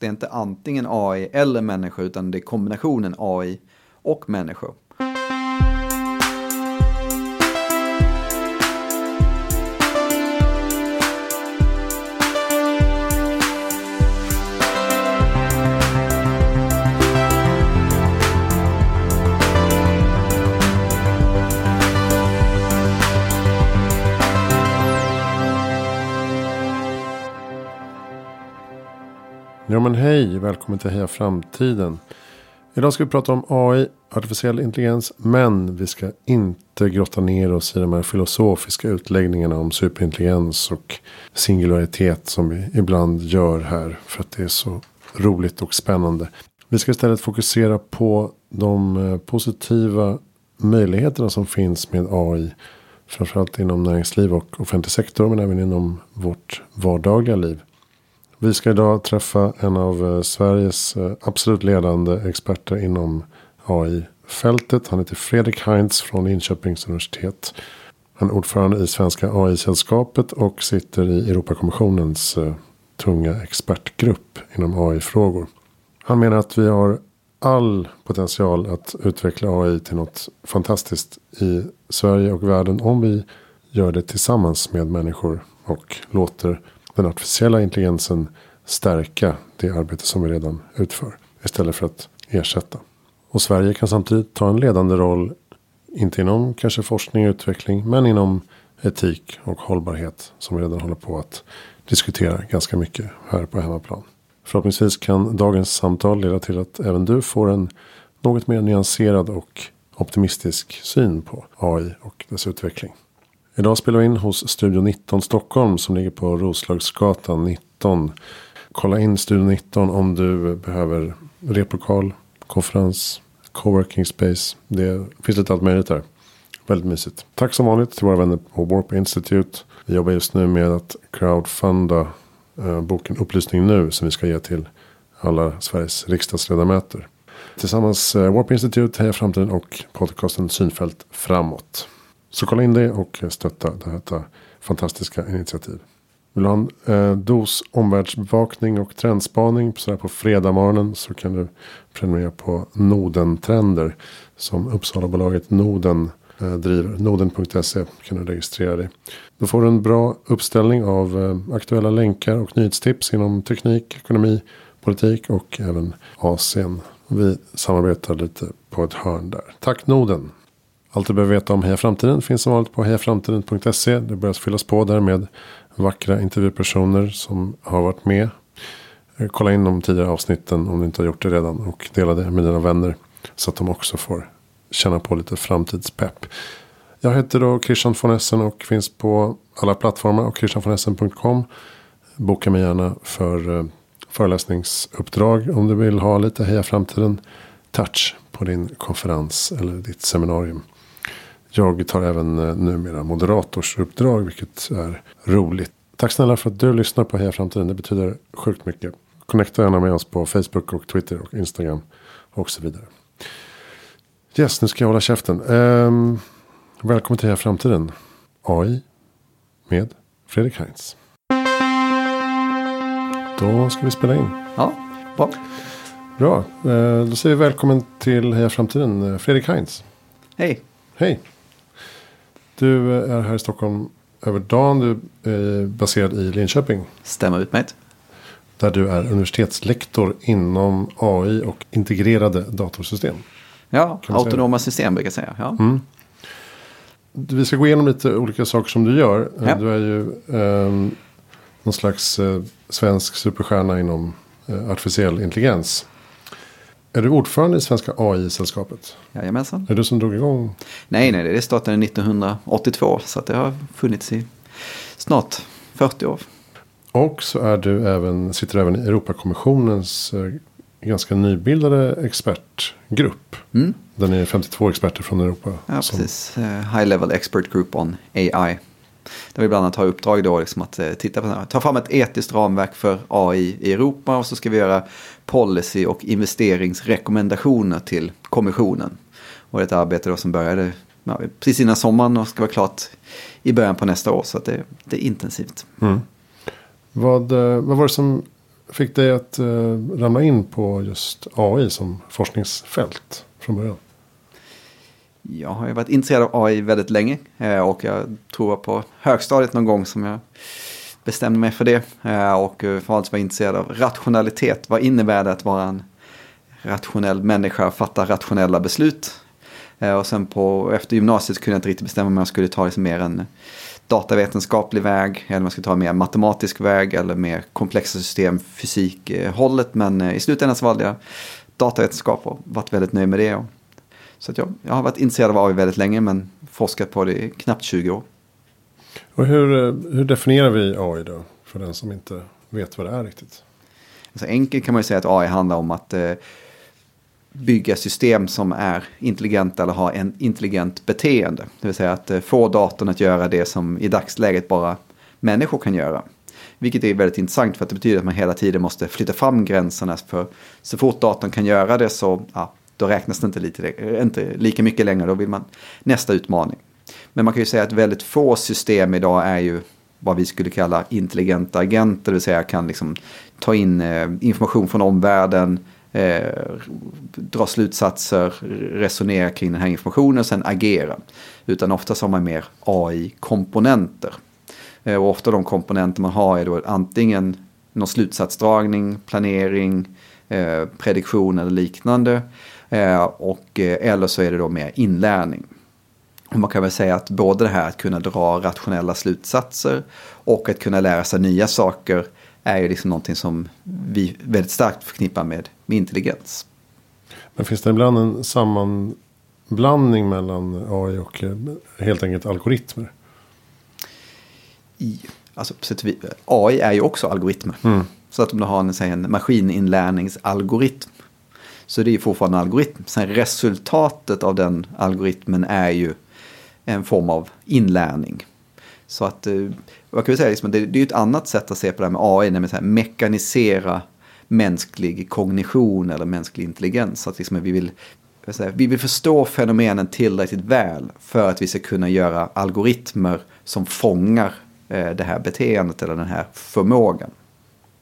Det är inte antingen AI eller människor utan det är kombinationen AI och människor. Ja men hej, välkommen till Heja Framtiden. Idag ska vi prata om AI, artificiell intelligens. Men vi ska inte grotta ner oss i de här filosofiska utläggningarna om superintelligens och singularitet som vi ibland gör här. För att det är så roligt och spännande. Vi ska istället fokusera på de eh, positiva möjligheterna som finns med AI. Framförallt inom näringsliv och offentlig sektor men även inom vårt vardagliga liv. Vi ska idag träffa en av eh, Sveriges eh, absolut ledande experter inom AI-fältet. Han heter Fredrik Heinz från Linköpings universitet. Han är ordförande i Svenska AI-sällskapet och sitter i Europakommissionens eh, tunga expertgrupp inom AI-frågor. Han menar att vi har all potential att utveckla AI till något fantastiskt i Sverige och världen om vi gör det tillsammans med människor och låter den artificiella intelligensen stärka det arbete som vi redan utför. Istället för att ersätta. Och Sverige kan samtidigt ta en ledande roll. Inte inom kanske forskning och utveckling. Men inom etik och hållbarhet. Som vi redan håller på att diskutera ganska mycket här på hemmaplan. Förhoppningsvis kan dagens samtal leda till att även du får en något mer nyanserad och optimistisk syn på AI och dess utveckling. Idag spelar vi in hos Studio 19 Stockholm som ligger på Roslagsgatan 19. Kolla in Studio 19 om du behöver replokal, konferens, coworking space. Det finns lite allt möjligt där. Väldigt mysigt. Tack som vanligt till våra vänner på Warp Institute. Vi jobbar just nu med att crowdfunda eh, boken Upplysning nu som vi ska ge till alla Sveriges riksdagsledamöter. Tillsammans eh, Warp Institute, Heja Framtiden och podcasten Synfält Framåt. Så kolla in det och stötta detta fantastiska initiativ. Vill du ha en eh, dos omvärldsbevakning och trendspaning så på fredag morgonen så kan du prenumerera på Noden-trender som Uppsalabolaget Noden eh, driver. Noden.se kan du registrera dig. Då får du en bra uppställning av eh, aktuella länkar och nyhetstips inom teknik, ekonomi, politik och även Asien. Vi samarbetar lite på ett hörn där. Tack Noden! Allt du behöver veta om Heja Framtiden finns som vanligt på hejaframtiden.se. Det börjar fyllas på där med vackra intervjupersoner som har varit med. Eh, kolla in de tidigare avsnitten om du inte har gjort det redan. Och dela det med dina vänner. Så att de också får känna på lite framtidspepp. Jag heter då Christian von Essen och finns på alla plattformar och christianvonessen.com. Boka mig gärna för eh, föreläsningsuppdrag om du vill ha lite Heja Framtiden touch på din konferens eller ditt seminarium. Jag tar även eh, numera moderatorsuppdrag vilket är roligt. Tack snälla för att du lyssnar på Heja Framtiden. Det betyder sjukt mycket. Connecta gärna med oss på Facebook och Twitter och Instagram och så vidare. Yes, nu ska jag hålla käften. Um, välkommen till Heja Framtiden. AI med Fredrik Heinz. Då ska vi spela in. Ja, bra. Bra, eh, då säger vi välkommen till Heja Framtiden, eh, Fredrik Heinz. Hej. Hej. Du är här i Stockholm över dagen. Du är baserad i Linköping. Stämmer utmärkt. Där du är universitetslektor inom AI och integrerade datorsystem. Ja, autonoma system brukar jag säga. Ja. Mm. Vi ska gå igenom lite olika saker som du gör. Ja. Du är ju eh, någon slags eh, svensk superstjärna inom eh, artificiell intelligens. Är du ordförande i Svenska AI-sällskapet? Jajamensan. Är det du som drog igång? Nej, nej, det startade 1982. Så det har funnits i snart 40 år. Och så är du även, sitter du även i Europakommissionens eh, ganska nybildade expertgrupp. Mm. Den är 52 experter från Europa. Ja, som... precis. Uh, high level expert group on AI. Där vi bland annat har uppdrag då liksom att eh, titta på, ta fram ett etiskt ramverk för AI i Europa och så ska vi göra policy och investeringsrekommendationer till kommissionen. Och det är ett arbete då som började ja, precis innan sommaren och ska vara klart i början på nästa år. Så det, det är intensivt. Mm. Vad, eh, vad var det som fick dig att uh, ramla in på just AI som forskningsfält från början? Jag har ju varit intresserad av AI väldigt länge eh, och jag tror på högstadiet någon gång som jag bestämde mig för det. Eh, och förvalts var intresserad av rationalitet. Vad innebär det att vara en rationell människa och fatta rationella beslut? Eh, och sen på, efter gymnasiet kunde jag inte riktigt bestämma om jag skulle ta liksom mer en datavetenskaplig väg eller om jag skulle ta en mer matematisk väg eller mer komplexa system, fysik-hållet. Men i slutändan så valde jag datavetenskap och varit väldigt nöjd med det. Så jag, jag har varit intresserad av AI väldigt länge men forskat på det i knappt 20 år. Och hur, eh, hur definierar vi AI då? För den som inte vet vad det är riktigt. Alltså enkelt kan man ju säga att AI handlar om att eh, bygga system som är intelligenta eller har en intelligent beteende. Det vill säga att eh, få datorn att göra det som i dagsläget bara människor kan göra. Vilket är väldigt intressant för att det betyder att man hela tiden måste flytta fram gränserna. För så fort datorn kan göra det så ja, då räknas det inte, lite, inte lika mycket längre. Då vill man nästa utmaning. Men man kan ju säga att väldigt få system idag är ju vad vi skulle kalla intelligenta agenter. Det vill säga kan liksom ta in eh, information från omvärlden, eh, dra slutsatser, resonera kring den här informationen och sen agera. Utan ofta har man mer AI-komponenter. Eh, och ofta de komponenter man har är då antingen någon slutsatsdragning, planering, eh, prediktion eller liknande. Eh, och, eh, eller så är det då mer inlärning. Och man kan väl säga att både det här att kunna dra rationella slutsatser och att kunna lära sig nya saker är ju liksom någonting som vi väldigt starkt förknippar med, med intelligens. Men finns det ibland en sammanblandning mellan AI och eh, helt enkelt algoritmer? I, alltså, AI är ju också algoritmer. Mm. Så att om du har en, en maskininlärningsalgoritm så det är fortfarande en algoritm. Sen resultatet av den algoritmen är ju en form av inlärning. Så att, eh, vad kan vi säga, liksom, det, det är ett annat sätt att se på det här med AI, nämligen att mekanisera mänsklig kognition eller mänsklig intelligens. Så att liksom vi, vill, säga, vi vill förstå fenomenen tillräckligt väl för att vi ska kunna göra algoritmer som fångar eh, det här beteendet eller den här förmågan.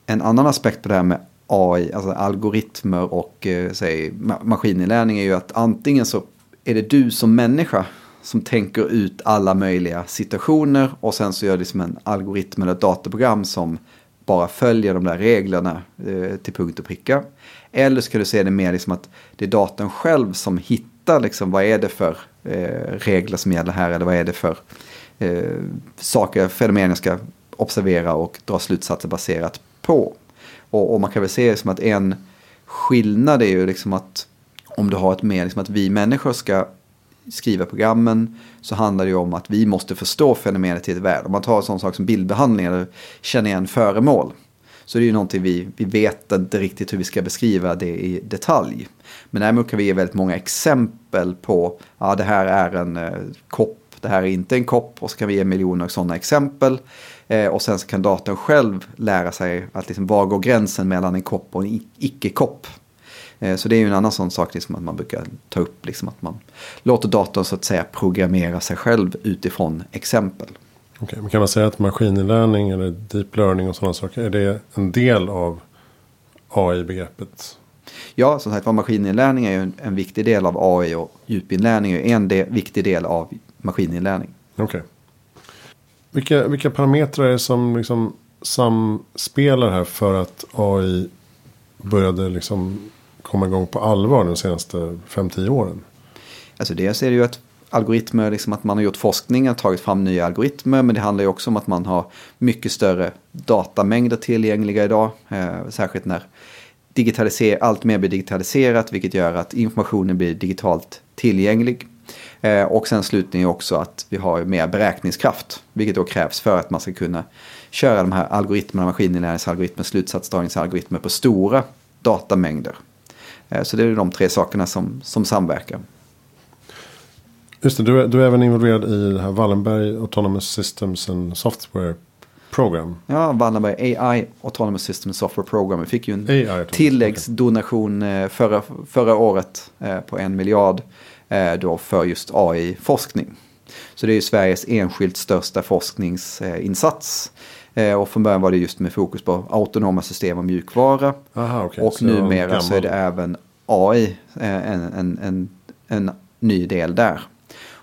En annan aspekt på det här med AI, alltså algoritmer och eh, säg, maskininlärning är ju att antingen så är det du som människa som tänker ut alla möjliga situationer och sen så gör det som en algoritm eller ett dataprogram som bara följer de där reglerna eh, till punkt och pricka. Eller ska du se det mer liksom att det är datorn själv som hittar liksom vad är det för eh, regler som gäller här eller vad är det för eh, saker, fenomen jag ska observera och dra slutsatser baserat på. Och, och, man kan väl se det som att en skillnad är ju liksom att om du har ett mer liksom att vi människor ska skriva programmen så handlar det ju om att vi måste förstå fenomenet i ett värld. Om man tar en sån sak som bildbehandling eller känner igen föremål. Så det är ju någonting vi, vi vet inte riktigt hur vi ska beskriva det i detalj. Men däremot kan vi ge väldigt många exempel på, ja det här är en eh, kopp, det här är inte en kopp och så kan vi ge miljoner sådana exempel. Eh, och sen så kan datorn själv lära sig att liksom, var går gränsen mellan en kopp och en icke-kopp. Eh, så det är ju en annan sån sak liksom, att man brukar ta upp, liksom, att man låter datorn så att säga programmera sig själv utifrån exempel. Okay, men kan man säga att maskininlärning eller deep learning och sådana saker, är det en del av AI-begreppet? Ja, som sagt var maskininlärning är ju en, en, viktig del av AI och djupinlärning är en del, viktig del av maskininlärning. Okej. Okay. Vilka, vilka parametrar är det som liksom samspelar här för att AI började liksom komma igång på allvar de senaste 5-10 åren? Alltså dels är det ju att algoritmer, liksom att man har gjort forskning och tagit fram nya algoritmer. Men det handlar ju också om att man har mycket större datamängder tillgängliga idag. Eh, särskilt när digitaliser allt mer blir digitaliserat vilket gör att informationen blir digitalt tillgänglig. Eh, och sen slutligen också att vi har mer beräkningskraft. Vilket då krävs för att man ska kunna köra de här algoritmerna, maskininlärningsalgoritmer, slutsatsdragningsalgoritmer på stora datamängder. Eh, så det är de tre sakerna som, som samverkar. Just det, du är, du är även involverad i det här Wallenberg Autonomous Systems and Software Program. Ja, Wallenberg AI Autonomous Systems Software Program. Vi fick ju en AI, tilläggsdonation okay. förra, förra året på en miljard Eh, då för just AI-forskning. Så det är ju Sveriges enskilt största forskningsinsats. Eh, och från början var det just med fokus på autonoma system och mjukvara. Aha, okay. och Så numera gammal- så är det även AI eh, en, en, en, en ny del där.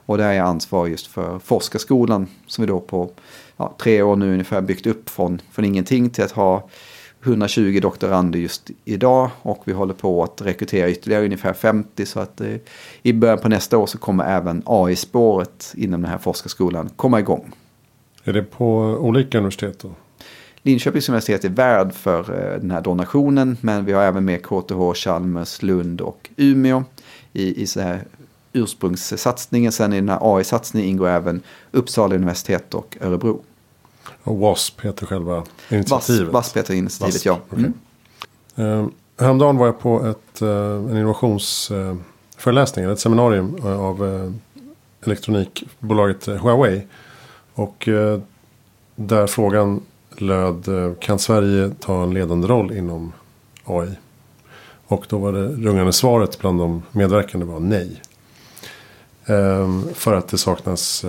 Och där är jag ansvarig just för forskarskolan som vi då på ja, tre år nu ungefär byggt upp från, från ingenting till att ha 120 doktorander just idag och vi håller på att rekrytera ytterligare ungefär 50 så att eh, i början på nästa år så kommer även AI-spåret inom den här forskarskolan komma igång. Är det på olika universitet då? Linköpings universitet är värd för eh, den här donationen men vi har även med KTH, Chalmers, Lund och Umeå i, i så här ursprungssatsningen. Sen i den här AI-satsningen ingår även Uppsala universitet och Örebro. Och WASP heter själva initiativet. Vass heter initiativet, Wasp, ja. okej. Mm. Eh, häromdagen var jag på ett, eh, en innovationsföreläsning, ett seminarium eh, av elektronikbolaget Huawei. Och där frågan löd, kan Sverige ta en ledande roll inom AI? Och då var det rungande svaret bland de medverkande var nej. För att det saknas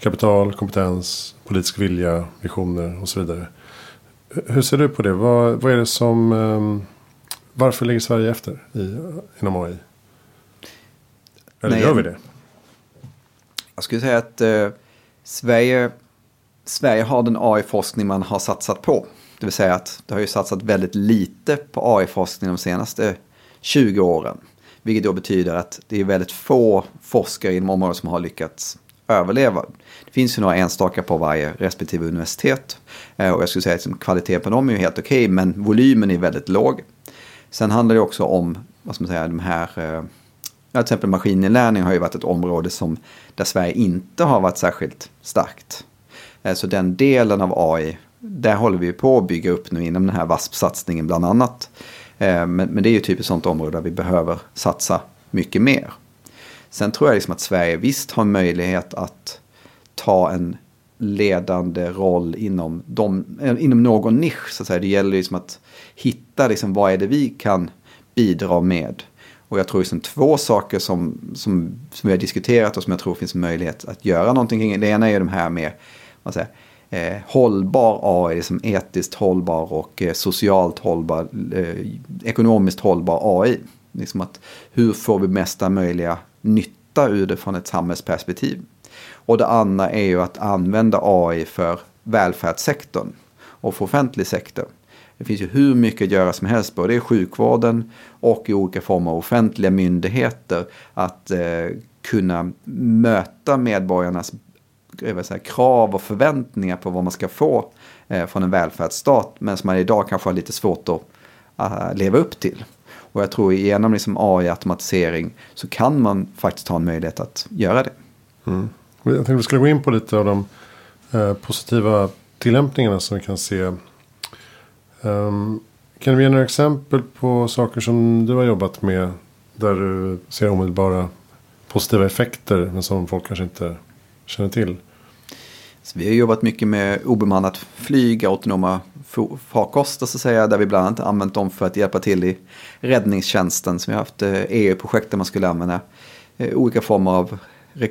kapital, kompetens, politisk vilja, visioner och så vidare. Hur ser du på det? Vad, vad är det som... ehm, varför ligger Sverige efter i, inom AI? Eller Nej, gör vi det? Jag skulle säga att eh, Sverige, Sverige har den AI-forskning man har satsat på. Det vill säga att det har ju satsat väldigt lite på AI-forskning de senaste 20 åren. Vilket då betyder att det är väldigt få forskare inom området som har lyckats överleva. Det finns ju några enstaka på varje respektive universitet. Eh, och jag skulle säga att kvaliteten på dem är ju helt okej, men volymen är väldigt låg. Sen handlar det också om, vad ska man säga, de här... Eh, ja, till exempel maskininlärning har ju varit ett område som, där Sverige inte har varit särskilt starkt. Eh, så den delen av AI, där håller vi ju på att bygga upp nu inom den här VASP-satsningen bland annat. Men, men det är ju typ ett sånt område där vi behöver satsa mycket mer. Sen tror jag liksom att Sverige visst har möjlighet att ta en ledande roll inom, de, eh, inom någon nisch. Så att säga. Det gäller liksom att hitta liksom, vad är det vi kan bidra med. Och jag tror liksom två saker som, som, som vi har diskuterat och som jag tror finns möjlighet att göra någonting kring. Det ena är de här med vad säger, eh, hållbar AI, liksom etiskt hållbar och eh, socialt hållbar, eh, ekonomiskt hållbar AI. Liksom att hur får vi mesta möjliga nytta ur det från ett samhällsperspektiv. Och det andra är ju att använda AI för välfärdssektorn och för offentlig sektor. Det finns ju hur mycket att göra som helst både i sjukvården och i olika former av offentliga myndigheter. Att eh, kunna möta medborgarnas säga, krav och förväntningar på vad man ska få eh, från en välfärdsstat. Men som man idag kanske har lite svårt att eh, leva upp till. Och jag tror genom liksom AI-automatisering så kan man faktiskt ha en möjlighet att göra det. Mm. Jag tänkte vi skulle gå in på lite av de eh, positiva tillämpningarna som vi kan se. Um, kan du ge några exempel på saker som du har jobbat med där du ser omedelbara positiva effekter men som folk kanske inte känner till? Så vi har jobbat mycket med obemannat flyg, autonoma farkoster så att säga, där vi bland annat använt dem för att hjälpa till i räddningstjänsten. Så vi har haft eh, e EU-projekt där man skulle använda eh, olika former av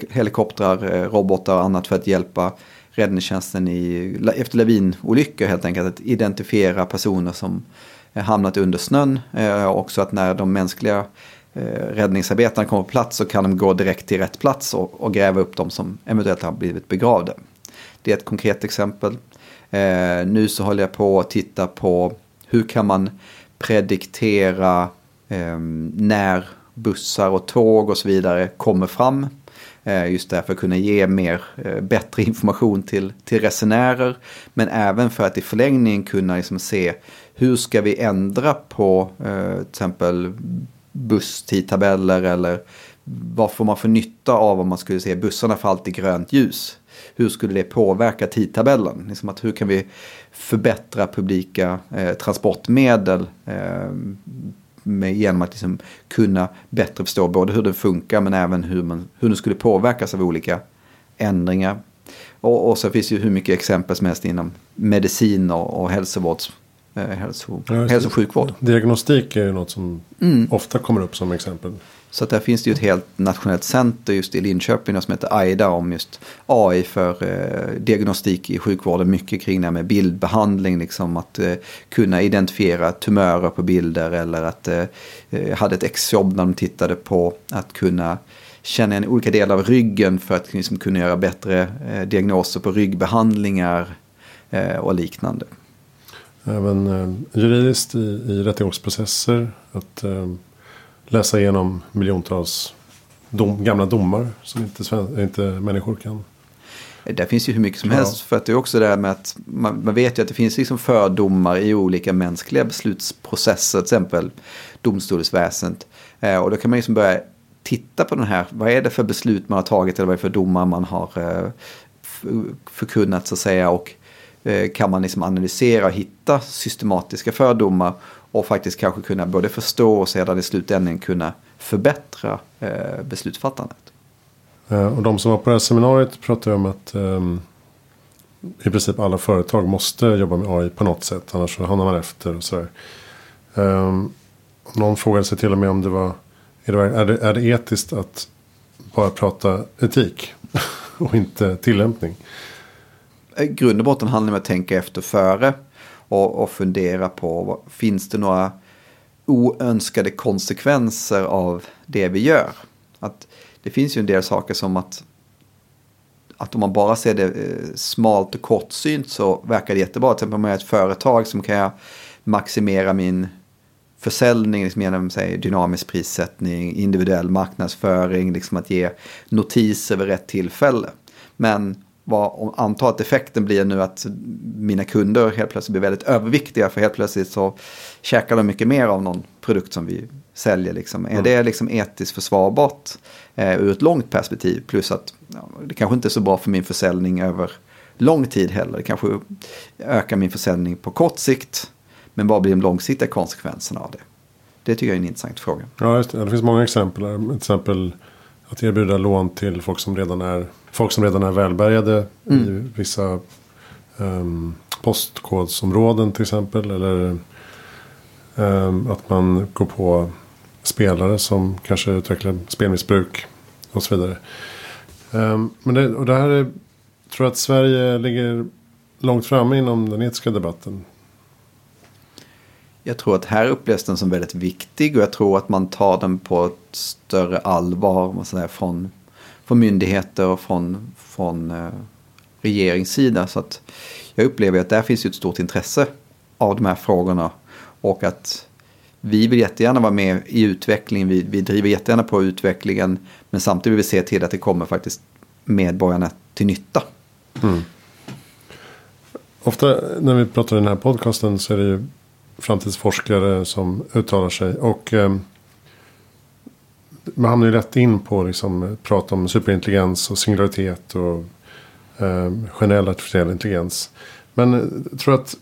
helikoptrar, eh, robotar och annat för att hjälpa räddningstjänsten i, efter lavinolyckor helt enkelt. Att identifiera personer som hamnat under snön. Också att när de mänskliga räddningsarbetarna kommer på plats så kan de gå direkt till rätt plats och, och gräva upp dem som eventuellt har blivit begravda. Det är ett konkret exempel. Eh, nu så håller jag på att titta på hur kan man prediktera eh, när bussar och tåg och så vidare kommer fram. Eh, just därför att kunna ge mer, eh, bättre information till, till resenärer. Men även för att i förlängningen kunna liksom se hur ska vi ändra på eh, till exempel busstidtabeller eller vad får man för nytta av om man skulle se bussarna för alltid grönt ljus. Hur skulle det påverka tidtabellen? Liksom att hur kan vi förbättra publika eh, transportmedel eh, med, genom att liksom kunna bättre förstå både hur det funkar men även hur, man, hur det skulle påverkas av olika ändringar. Och, och så finns det ju hur mycket exempel som helst inom medicin och, hälsovårds, eh, hälso, Ja, hälso och sjukvård. Diagnostik är ju något som Mm. ofta kommer upp som exempel. Så att där finns det ju ett helt nationellt center just i Linköping som heter AIDA om just AI för eh, diagnostik i sjukvården. Mycket kring det här med bildbehandling, liksom att eh, kunna identifiera tumörer på bilder eller att eh, eh hade ett exjobb när de tittade på att kunna känna igen olika delar av ryggen för att liksom, kunna göra bättre eh, diagnoser på ryggbehandlingar eh, och liknande. Även eh, juridiskt i, i rättegångsprocesser. Att eh, läsa igenom miljontals dom, gamla domar som inte, inte människor kan. Det finns ju hur mycket som ja. helst. För att det är också det här med att man, man, vet ju att det finns liksom fördomar i olika mänskliga beslutsprocesser. Till exempel domstolsväsendet. Eh, och då kan man liksom börja titta på den här. Vad är det för beslut man har tagit eller vad är det för domar man har eh, förkunnat så att säga. Och eh, kan man liksom analysera och hitta systematiska fördomar och faktiskt kanske kunna både förstå och sedan i slutändan kunna förbättra eh, beslutsfattandet. Eh, och de som var på det här seminariet pratade om att um, i princip alla företag måste jobba med AI på något sätt. Annars så hamnar man efter och sådär. Um, någon frågade sig till och med om det var är det, är det, är det etiskt att bara prata etik och inte tillämpning? I grund och botten handlar det om att tänka efter före och, och fundera på finns det några oönskade konsekvenser av det vi gör. Att det finns ju en del saker som att, att om man bara ser det eh, smalt och kortsynt så verkar det jättebra. Till exempel om jag är ett företag som kan jag maximera min försäljning liksom genom säg, dynamisk prissättning, individuell marknadsföring, liksom att ge notiser vid rätt tillfälle. Men vad, anta att effekten blir nu att mina kunder helt plötsligt blir väldigt överviktiga för helt plötsligt så käkar de mycket mer av någon produkt som vi säljer. Liksom. Mm. Är det liksom etiskt försvarbart eh, ur ett långt perspektiv? Plus att ja, det kanske inte är så bra för min försäljning över lång tid heller. Det kanske ökar min försäljning på kort sikt. Men vad blir de långsiktiga konsekvenserna av det? Det tycker jag är en intressant fråga. Ja, det. det finns många exempel. Till exempel att erbjuda lån till folk som redan är, folk som redan är välbärgade mm. i vissa um, postkodsområden till exempel. Eller um, att man går på spelare som kanske utvecklar spelmissbruk och så vidare. Um, men det, och det här är, tror jag att Sverige ligger långt framme inom den etiska debatten. Jag tror att här upplevs den som väldigt viktig och jag tror att man tar den på ett större allvar säga, från, från myndigheter och från, från eh, regeringssida. Så att jag upplever att där finns ett stort intresse av de här frågorna och att vi vill jättegärna vara med i utvecklingen, vi, vi driver jättegärna på utvecklingen men samtidigt vill vi se till att det kommer faktiskt medborgarna till nytta. Mm. Ofta när vi pratar i den här podcasten så är det ju framtidsforskare som uttalar sig. Och eh, man hamnar ju lätt in på liksom prata om superintelligens och singularitet och eh, generell artificiell intelligens. Men jag tror att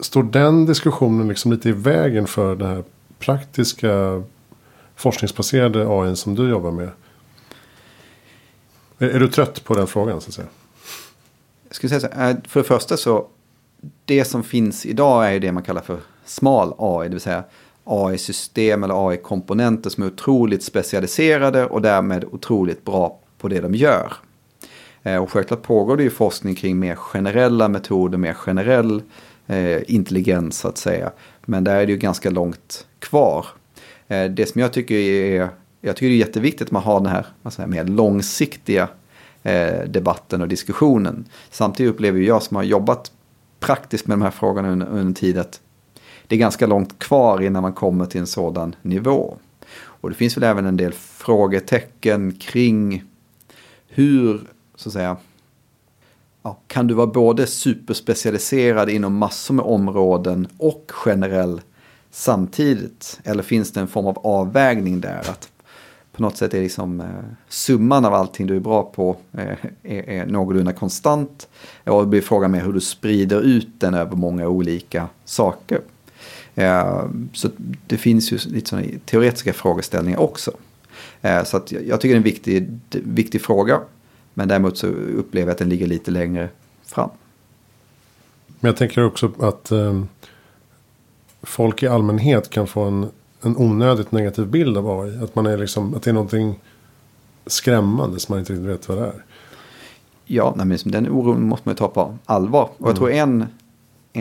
står den diskussionen liksom lite i vägen för den här praktiska forskningsbaserade AI som du jobbar med? Är, är du trött på den frågan så att säga? Jag skulle säga så eh, för det första så det som finns idag är ju det man kallar för smal AI, det vill säga AI-system eller AI-komponenter som är otroligt specialiserade och därmed otroligt bra på det de gör. Eh, och självklart pågår det ju forskning kring mer generella metoder, mer generell eh, intelligens så att säga. Men där är det ju ganska långt kvar. Eh, det som jag tycker är, jag tycker det är jätteviktigt att man har den här alltså, mer långsiktiga eh, debatten och diskussionen. Samtidigt upplever jag som har jobbat praktiskt med de här frågorna under, under en tid att det är ganska långt kvar innan man kommer till en sådan nivå. Och det finns väl även en del frågetecken kring hur, så att säga, ja, kan du vara både superspecialiserad inom massor med områden och generell samtidigt? Eller finns det en form av avvägning där? Att på något sätt är liksom eh, summan av allting du är bra på eh, är, är någorlunda konstant. Och det blir frågan med hur du sprider ut den över många olika saker. Så det finns ju lite sådana teoretiska frågeställningar också. Eh, så att jag tycker det är en viktig, viktig fråga. Men däremot så upplever jag att den ligger lite längre fram. Men jag tänker också att eh, folk i allmänhet kan få en en onödigt negativ bild av AI. Att, man är liksom, att det är någonting skrämmande som man inte riktigt vet vad det är. Ja, nej, men den oron måste man ju ta på allvar. Och jag Mm. tror en,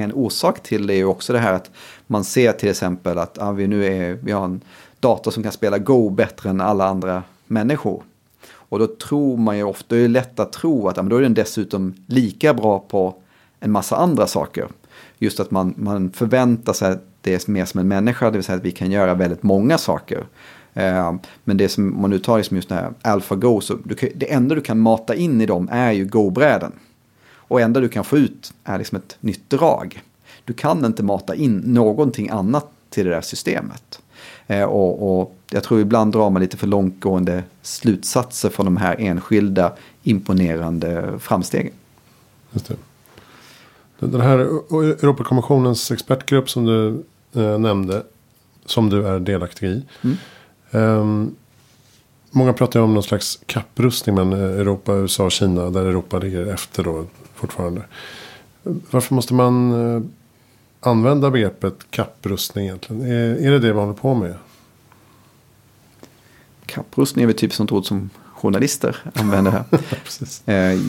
en orsak till det är ju också det här att man ser till exempel att ah, vi nu är, vi har en dator som kan spela Go bättre än alla andra människor. Och då tror man ju ofta, det är lätt att tro att ah, men då är den dessutom lika bra på en massa andra saker. Just att man, man förväntar sig att det är mer som en människa, det vill säga att vi kan göra väldigt många saker. Eh, Men det som, man nu tar liksom just det här AlphaGo, så du kan, det enda du kan mata in i dem är ju Go-bräden. Och enda du kan få ut är liksom ett nytt drag. Du kan inte mata in någonting annat till det där systemet. Eh, och, och jag tror ibland drar man lite för långtgående slutsatser från de här enskilda imponerande framstegen. Just det. Den här Europakommissionens expertgrupp som du eh, nämnde. Som du är delaktig i. Mm. Ehm, många pratar ju om någon slags kapprustning mellan Europa, USA och Kina. Där Europa ligger efter då fortfarande. Varför måste man eh, använda begreppet kapprustning egentligen? Är, är det det vi håller på med? Kapprustning är väl typ som ord som journalister använder här. Eh,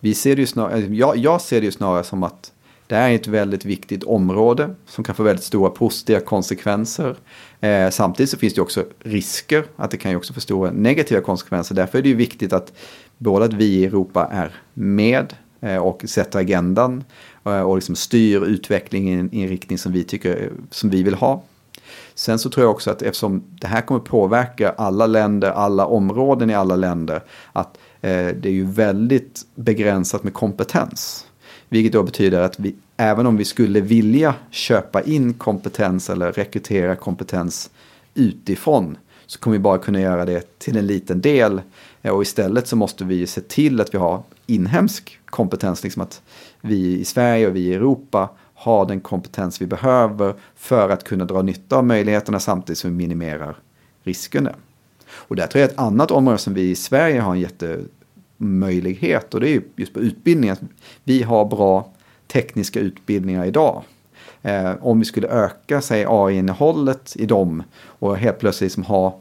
vi ser det ju snarare, jag, jag ser det ju snarare som att det är ett väldigt viktigt område som kan få väldigt stora positiva konsekvenser. Eh, samtidigt så finns det också risker att det kan ju också få stora negativa konsekvenser. Därför är det ju viktigt att både att vi i Europa är med eh, Eh, och sätter agendan eh, och liksom styr utvecklingen i en riktning som vi tycker som vi vill ha. Sen så tror jag också att eftersom det här kommer påverka alla länder, alla områden i alla länder, att eh, det är ju väldigt begränsat med kompetens. Vilket då betyder att vi, även om vi skulle vilja köpa in kompetens eller rekrytera kompetens utifrån så kommer vi bara kunna göra det till en liten del. Och istället så måste vi se till att vi har inhemsk kompetens. Liksom att vi i Sverige och vi i Europa har den kompetens vi behöver för att kunna dra nytta av möjligheterna samtidigt som vi minimerar riskerna. Och där tror jag ett annat område som vi i Sverige har en jättemöjlighet och det är just på utbildning. Att vi har bra tekniska utbildningar idag. Eh, om vi skulle öka sig AI-innehållet i dem och helt plötsligt liksom ha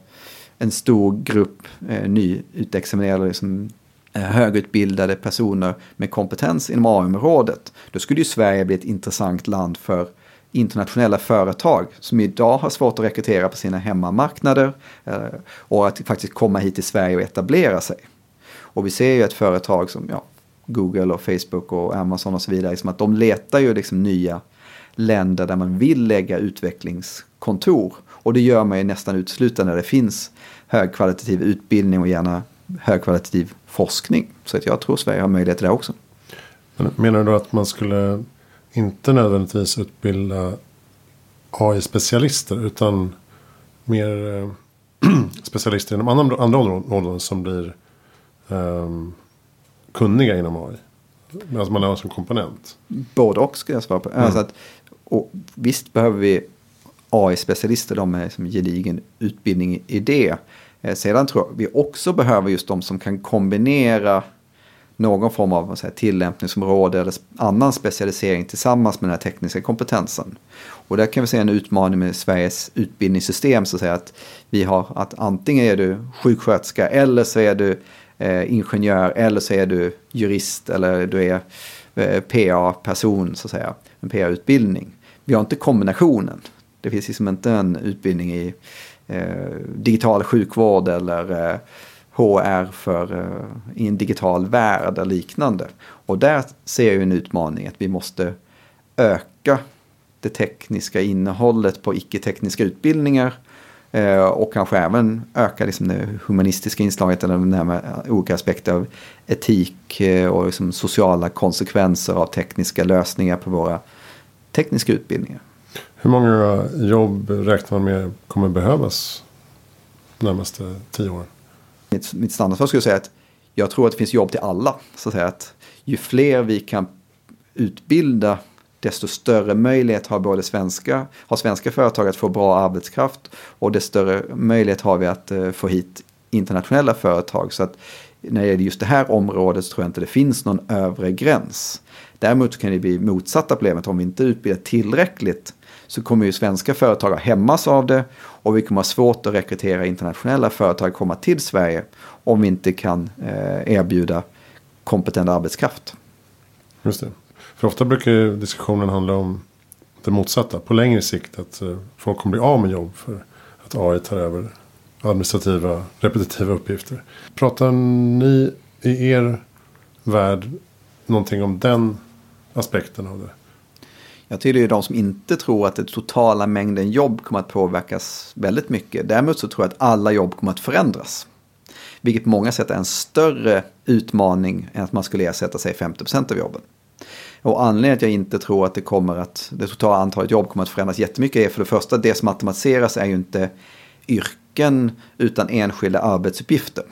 en stor grupp eh, nyutexaminerade liksom, Eh, högutbildade personer med kompetens inom AI-området. Då skulle ju Sverige bli ett intressant land för internationella företag som idag har svårt att rekrytera på sina hemmamarknader eh, och att faktiskt komma hit till Sverige och etablera sig. Och vi ser ju ett företag som ja, Google och Facebook och Amazon och så vidare, liksom att de letar ju liksom nya länder där man vill lägga utvecklingskontor. Och det gör man ju nästan uteslutande när det finns högkvalitativ utbildning och gärna högkvalitativ forskning. Så att jag tror Sverige har möjlighet till det också. Men menar du då att man skulle inte nödvändigtvis utbilda AI-specialister utan mer eh, specialister inom andra, andra områden som blir ehm, kunniga inom AI? Alltså man har som komponent. Både och skulle jag svara på. Alltså att, och visst behöver vi AI-specialister, de med som gedigen utbildning i det. Eh, sedan tror jag vi också behöver just de som kan kombinera någon form av vad säger, tillämpningsområde eller annan specialisering tillsammans med den här tekniska kompetensen. Och där kan vi se en utmaning med Sveriges utbildningssystem. Så att, säga, att vi har att antingen är du sjuksköterska eller så är du eh, ingenjör eller så är du jurist eller du är eh, PA-person så att säga. En PA-utbildning. Vi har inte kombinationen. Det finns liksom inte en utbildning i Eh, digital sjukvård eller eh, HR för, eh, i en digital värld eller liknande. Och där ser jag en utmaning att vi måste öka det tekniska innehållet på icke-tekniska utbildningar. Och kanske även öka liksom det humanistiska inslaget eller närmare olika aspekter av etik och liksom sociala konsekvenser av tekniska lösningar på våra tekniska utbildningar. Hur många jobb räknar man med kommer behövas de närmaste tio åren? mitt, mitt standardsvar skulle säga att jag tror att det finns jobb till alla. Så att, säga att ju fler vi kan utbilda desto större möjlighet har både svenska, har svenska företag att få bra arbetskraft och desto större möjlighet har vi att eh, få hit internationella företag. Så att när det gäller just det här området så tror jag inte det finns någon övre gräns. Däremot kan det bli motsatta problemet om vi inte utbildar tillräckligt så kommer ju svenska företag att hämmas av det och vi kommer ha svårt att rekrytera internationella företag att komma till Sverige om vi inte kan eh, erbjuda kompetent arbetskraft. Just det. För ofta brukar diskussionen handla om det motsatta. På längre sikt att eh, folk kommer bli av med jobb för att AI tar över administrativa, repetitiva uppgifter. Pratar ni i er värld någonting om den aspekten av det? Jag tillhör de som inte tror att den totala mängden jobb kommer att påverkas väldigt mycket. Däremot så tror jag att alla jobb kommer att förändras. Vilket på många sätt är en större utmaning än att man skulle ersätta sig 50% av jobben. Och anledningen till att jag inte tror att det kommer att det totala antalet jobb kommer att förändras jättemycket är för det första det som automatiseras är ju inte yrken utan enskilda arbetsuppgifter.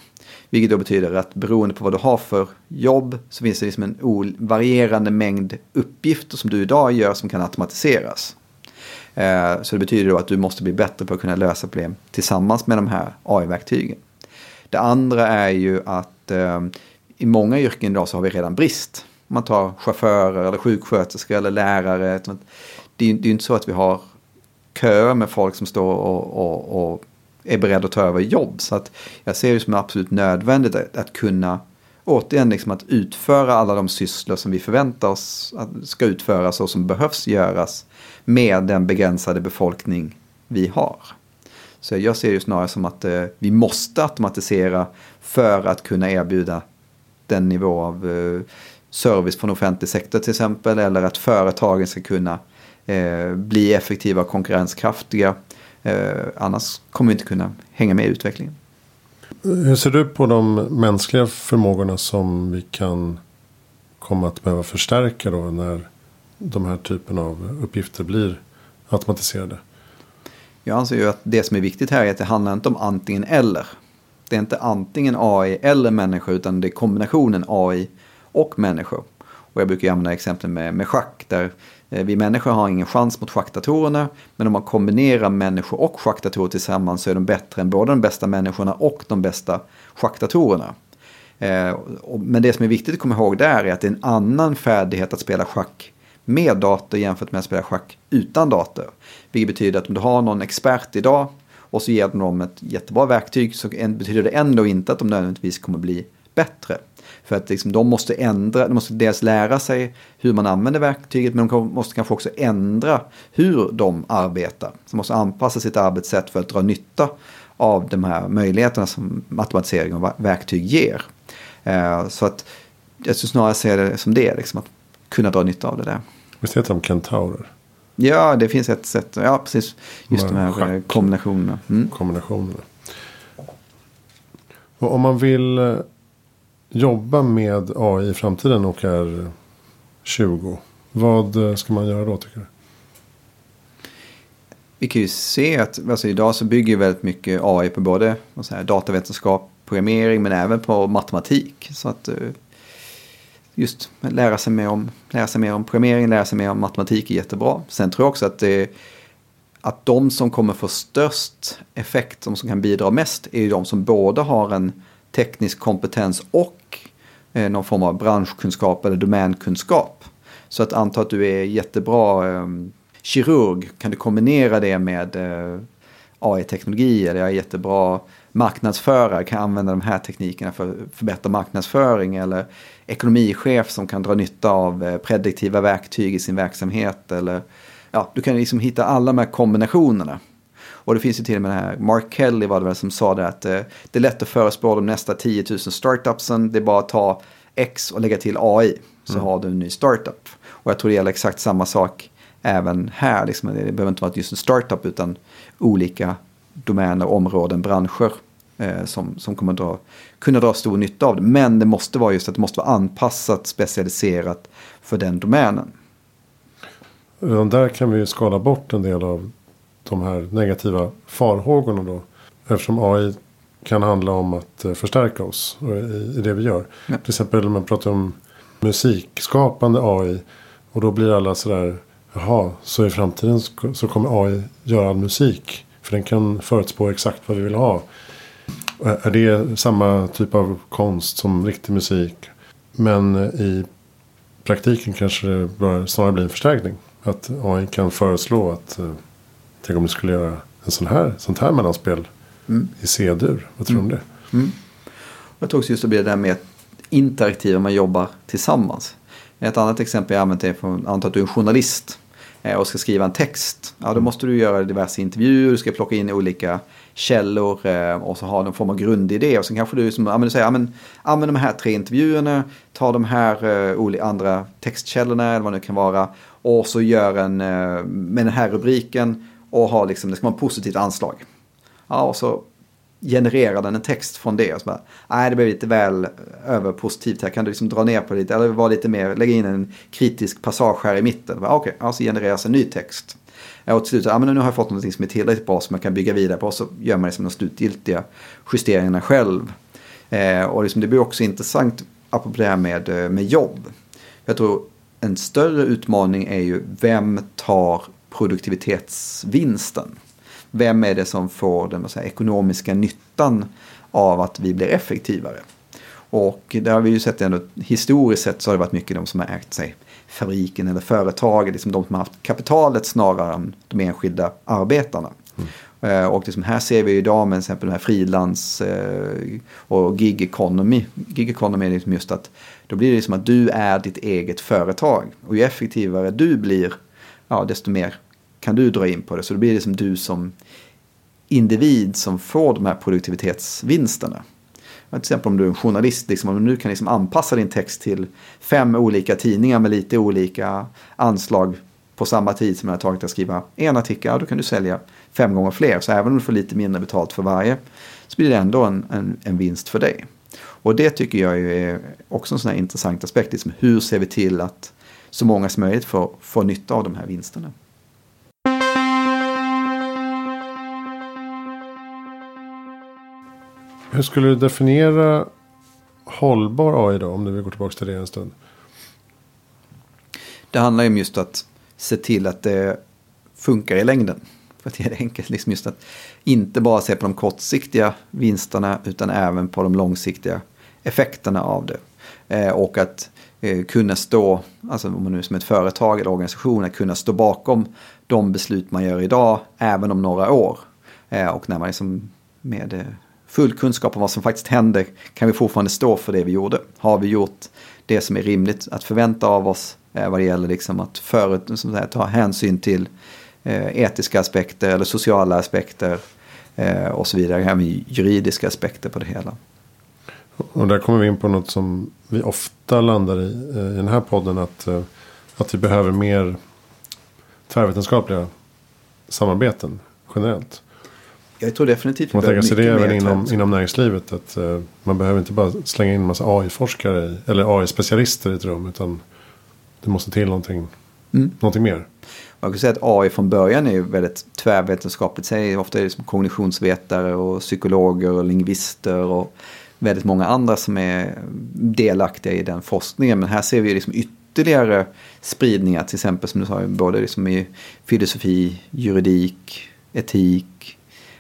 Vilket då betyder att beroende på vad du har för jobb så finns det liksom en varierande mängd uppgifter som du idag gör som kan automatiseras. Eh, så det betyder då att du måste bli bättre på att kunna lösa problem tillsammans med de här AI-verktygen. Det andra är ju att eh, i många yrken idag så har vi redan brist. Man tar chaufförer eller sjuksköterskor eller lärare. Det är ju inte så att vi har köer med folk som står och, och, och är beredda att ta över jobb. Så att jag ser det som absolut nödvändigt att, att kunna återigen liksom att utföra alla de sysslor som vi förväntar oss att ska utföras och som behövs göras med den begränsade befolkning vi har. Så jag ser det snarare som att eh, vi måste automatisera för att kunna erbjuda den nivå av eh, service från offentlig sektor till exempel eller att företagen ska kunna eh, bli effektiva och konkurrenskraftiga annars kommer vi inte kunna hänga med i utvecklingen. Hur ser du på de mänskliga förmågorna som vi kan komma att behöva förstärka då när de här typen av uppgifter blir automatiserade? Jag anser ju att det som är viktigt här är att det handlar inte om antingen eller. Det är inte antingen AI eller människa utan det är kombinationen AI och människor. Och jag brukar använda exempel med, med schack där Eh, Eh, vi människor har ingen chans mot schackdatorerna. Men om man kombinerar människor och schackdatorer tillsammans så är de bättre än både de bästa människorna och de bästa schackdatorerna. Eh, men det som är viktigt att komma ihåg där är att det är en annan färdighet att spela schack med dator jämfört med att spela schack utan dator. Vilket betyder att om du har någon expert idag och så ger du dem ett jättebra verktyg så betyder det ändå inte att de nödvändigtvis kommer bli bättre. För att liksom, de måste ändra, de måste dels lära sig hur man använder verktyget men de måste kanske också ändra hur de arbetar. De måste anpassa sitt arbetssätt för att dra nytta av de här möjligheterna som automatisering och verktyg ger. Eh, så att jag skulle snarare se det som det, liksom, att kunna dra nytta av det där. Visst heter de kentaurer? Ja, det finns ett sätt. Ja, precis. Just de här schack. kombinationerna. Mm. Kombinationerna. Och om man vill eh, jobba med AI i framtiden och är 20. Vad ska man göra då tycker du? Vi kan ju se att alltså idag så bygger väldigt mycket AI på både säga, datavetenskap, programmering men även på matematik. Så att eh, just lära sig mer om, lära sig mer om programmering, lära sig mer om matematik är jättebra. Sen tror jag också att, det, att de som kommer få störst effekt, de som kan bidra mest, är ju de som både har en teknisk kompetens och eh, någon form av branschkunskap eller domänkunskap. Så att anta att du är jättebra eh, kirurg, kan du kombinera det med eh, AI-teknologi eller jag är jättebra marknadsförare, kan jag använda de här teknikerna för att förbättra marknadsföring eller ekonomichef som kan dra nytta av eh, prediktiva verktyg i sin verksamhet eller ja, du kan liksom hitta alla de här kombinationerna. Och det finns ju till och med den här, Mark Kelly var det väl som sa det att eh, det är lätt att förespå de nästa 10 000 startupsen. Det är bara att ta X och lägga till AI så mm. har du en ny startup. Och jag tror det gäller exakt samma sak även här. Liksom, det behöver inte vara just en startup utan olika domäner, områden, branscher eh, som, som kommer dra, kunna dra stor nytta av det. Men det måste vara just att det måste vara anpassat, specialiserat för den domänen. Redan där kan vi ju skala bort en del av de här negativa farhågorna då. Eftersom AI kan handla om att eh, förstärka oss i det vi gör. Ja. Till exempel om man pratar om musikskapande AI. Och då blir alla sådär. Jaha, så i framtiden så kommer AI göra all musik. För den kan förutspå exakt vad vi vill ha. Är det samma typ av konst som riktig musik? Men i praktiken kanske det snarare bli en förstärkning. Att AI kan föreslå att eh, tänk om du skulle göra en sån här, sånt här mellanspel Mm. i C-dur. Vad tror du om det? Jag tror också just det blir det där med interaktiva man jobbar tillsammans. Ett annat exempel jag använt är från, anta att du är en journalist eh, och ska skriva en text. Ja, då måste du göra diverse intervjuer, du ska plocka in olika källor eh, och så ha någon form av grundidé. Och sen kanske du, som, ja, men du säger, ja, men, använd de här tre intervjuerna, ta de här eh, andra textkällorna eller vad det nu kan vara. Och så gör en, med den här rubriken och ha liksom, det ska vara ett positivt anslag. Ja, och så genererar den en text från det. Och så bara, nej, det blev lite väl överpositivt här. Kan du liksom dra ner på det lite? Eller vara lite mer, lägga in en kritisk passage här i mitten. Okej, ah, Okej, ja, så genereras en ny text. Och till slut, ja, ah, men nu har jag fått något som är tillräckligt bra som jag kan bygga vidare på. Och så gör man liksom de slutgiltiga justeringarna själv. Eh, och liksom, det blir också intressant, apropå det här med, eh, med jobb. Jag tror en större utmaning är ju vem tar produktivitetsvinsten? Vem är det som får den säger, ekonomiska nyttan av att vi blir effektivare? Och där har vi ju sett ändå, historiskt sett så har det varit mycket de som har ägt sig fabriken eller företaget, liksom de som har haft kapitalet snarare än de enskilda arbetarna. Eh, Och liksom här ser vi idag med exempel de här frilans eh, och gig economy. Gig economy är liksom just att då blir det som att du är ditt eget företag. Och ju effektivare du blir, ja, desto mer kan du dra in på det. Så då blir det som du som individ som får de här produktivitetsvinsterna. Ja, Till exempel om du är en journalist, liksom, om du nu kan liksom anpassa din text till fem olika tidningar med lite olika anslag på samma tid som det har tagit att skriva en artikel, ja, då kan du sälja fem gånger fler. Så även om du får lite mindre betalt för varje så blir det ändå en, en, en vinst för dig. Och det tycker jag är också en sån här intressant aspekt. Liksom, hur ser vi till att så många som möjligt får, får nytta av de här vinsterna? Hur skulle du definiera hållbar AI då? Om du vill gå tillbaka till det en stund. Det handlar ju om just att se till att det funkar i längden. För att det enkelt, liksom just att inte bara se på de kortsiktiga vinsterna utan även på de långsiktiga effekterna av det. Eh, och att eh, kunna stå, alltså om man nu är som ett företag eller organisation, att kunna stå bakom de beslut man gör idag även om några år. Eh, och när man liksom med eh, full kunskap om vad som faktiskt händer kan vi fortfarande stå för det vi gjorde. Har vi gjort det som är rimligt att förvänta av oss eh, vad det gäller liksom att förut, som här, ta hänsyn till eh, etiska aspekter eller sociala aspekter eh, och så vidare. Även juridiska aspekter på det hela. Och där kommer vi in på något som vi ofta landar i eh, i den här podden. Att, eh, att vi behöver mer tvärvetenskapliga samarbeten generellt. Jag tror definitivt Får man tänka sig det även inom, inom näringslivet. Att eh, man behöver inte bara slänga in en massa AI-forskare eller AI-specialister i ett rum. Utan det måste till någonting, Mm. någonting mer. Man kan säga att AI från början är väldigt tvärvetenskapligt. Ofta är det som kognitionsvetare och psykologer och lingvister och väldigt många andra som är delaktiga i den forskningen. Men här ser vi liksom ytterligare spridningar, till exempel som du sa, både liksom i filosofi, juridik, etik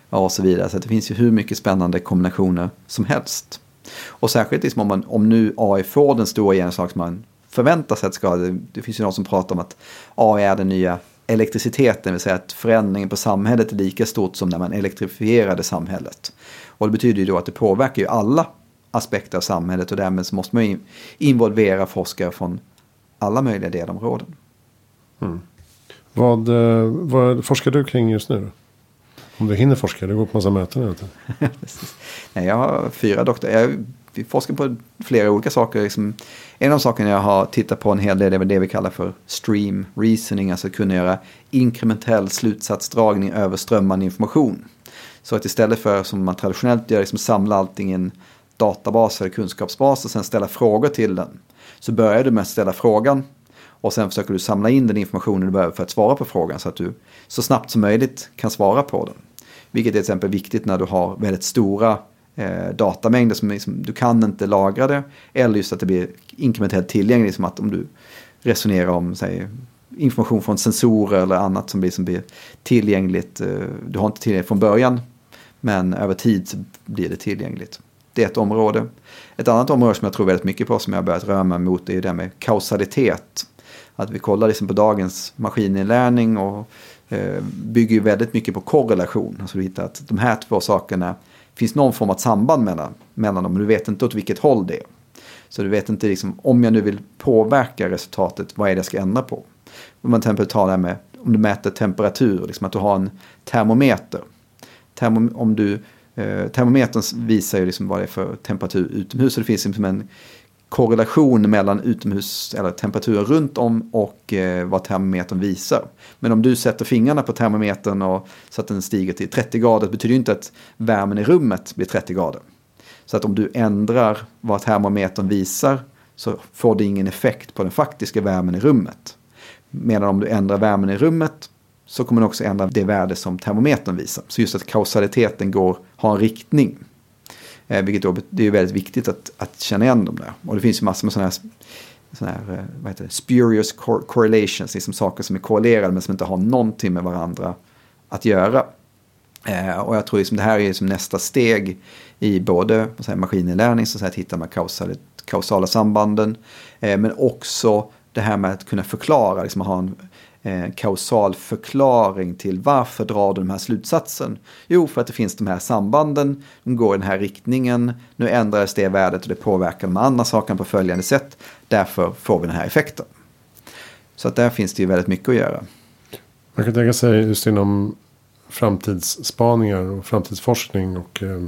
och så vidare. Så det finns ju hur mycket spännande kombinationer som helst. Och särskilt liksom om, man, om nu AI får den stora genomslag som man förväntar sig att ska. Det, det finns ju någon som pratar om att AI är den nya elektriciteten, det vill säga att förändringen på samhället är lika stort som när man elektrifierade samhället. Och det betyder ju då att det påverkar ju alla aspekter av samhället och därmed så måste man ju involvera forskare från alla möjliga delområden. Vad, eh, vad forskar du kring just nu? Om du hinner forska, du går på massa möten. Precis. Nej, jag har fyra doktorer. Jag vi forskar på flera olika saker. Liksom, en av sakerna jag har tittat på en hel del är det vi kallar för stream reasoning. Alltså kunna göra inkrementell slutsatsdragning över strömmande information. Så att istället för som man traditionellt gör, liksom samla allting i en databas eller kunskapsbas och sen ställa frågor till den. Så börjar du med att ställa frågan och sen försöker du samla in den informationen du behöver för att svara på frågan så att du så snabbt som möjligt kan svara på den. Vilket är till exempel viktigt när du har väldigt stora eh, datamängder som liksom, du kan inte lagra det. Eller just att det blir inkrementellt tillgängligt som att om du resonerar om säg, information från sensorer eller annat som blir, som blir tillgängligt. Eh, du har inte tillgängligt från början men över tid så blir det tillgängligt. Det är ett område. Ett annat område som jag tror väldigt mycket på som jag har börjat röra mig mot är det med kausalitet. Att vi kollar liksom på dagens maskininlärning och eh, bygger ju väldigt mycket på korrelation. Alltså du hittar att de här två sakerna finns någon form av samband mellan, mellan dem. Men du vet inte åt vilket håll det är. Så du vet inte liksom, om jag nu vill påverka resultatet, vad är det jag ska ändra på? Om man till exempel tar det här med, om du mäter temperatur, liksom att du har en termometer. Termom, om du, eh, termometern visar ju liksom vad det är för temperatur utomhus. Så det finns liksom en korrelation mellan utomhus eller temperaturen runt om och eh, vad termometern visar. Men om du sätter fingrarna på termometern och så att den stiger till 30 grader betyder ju inte att värmen i rummet blir 30 grader. Så att om du ändrar vad termometern visar så får det ingen effekt på den faktiska värmen i rummet. Medan om du ändrar värmen i rummet så kommer den också ändra det värde som termometern visar. Så just att kausaliteten går, har en riktning. Eh, vilket då, det är väldigt viktigt att, att känna igen dem där. Och det finns ju massor med sådana här, såna här eh, vad heter det, spurious correlations, liksom saker som är korrelerade men som inte har någonting med varandra att göra. Eh, och jag tror liksom det här är liksom nästa steg i både maskininlärning, så att hitta de här kausala sambanden, eh, men också det här med att kunna förklara, liksom ha en eh, kausal förklaring till varför drar du den här slutsatsen? Jo, för att det finns de här sambanden, de går i den här riktningen, nu ändras det värdet och det påverkar de andra sakerna på följande sätt, därför får vi den här effekten. Så att där finns det ju väldigt mycket att göra. Man kan tänka sig just inom framtidsspaningar och framtidsforskning och eh,